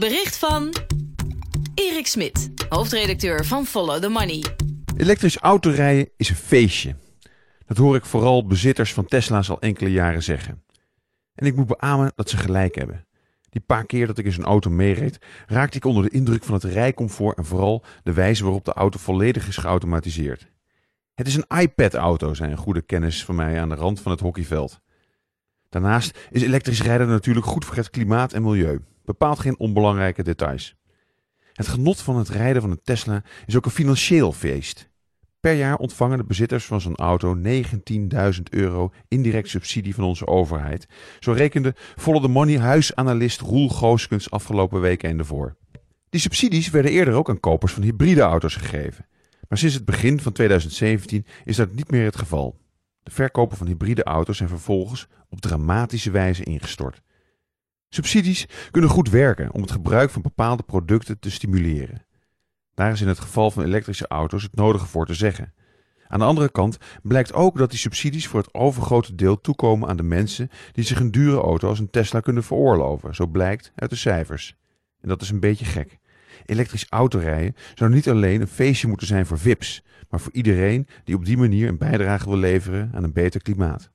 Bericht van Erik Smit, hoofdredacteur van Follow the Money. Elektrisch autorijden is een feestje. Dat hoor ik vooral bezitters van Tesla's al enkele jaren zeggen. En ik moet beamen dat ze gelijk hebben. Die paar keer dat ik in zo'n auto meereed, raakte ik onder de indruk van het rijcomfort en vooral de wijze waarop de auto volledig is geautomatiseerd. Het is een iPad-auto, zei een goede kennis van mij aan de rand van het hockeyveld. Daarnaast is elektrisch rijden natuurlijk goed voor het klimaat en milieu. Bepaalt geen onbelangrijke details. Het genot van het rijden van een Tesla is ook een financieel feest. Per jaar ontvangen de bezitters van zo'n auto 19.000 euro indirect subsidie van onze overheid. Zo rekende Follow the Money huisanalist Roel Gooskens afgelopen weekende voor. Die subsidies werden eerder ook aan kopers van hybride auto's gegeven. Maar sinds het begin van 2017 is dat niet meer het geval. De verkopen van hybride auto's zijn vervolgens op dramatische wijze ingestort. Subsidies kunnen goed werken om het gebruik van bepaalde producten te stimuleren. Daar is in het geval van elektrische auto's het nodige voor te zeggen. Aan de andere kant blijkt ook dat die subsidies voor het overgrote deel toekomen aan de mensen die zich een dure auto als een Tesla kunnen veroorloven, zo blijkt uit de cijfers. En dat is een beetje gek. Elektrisch autorijden zou niet alleen een feestje moeten zijn voor VIP's, maar voor iedereen die op die manier een bijdrage wil leveren aan een beter klimaat.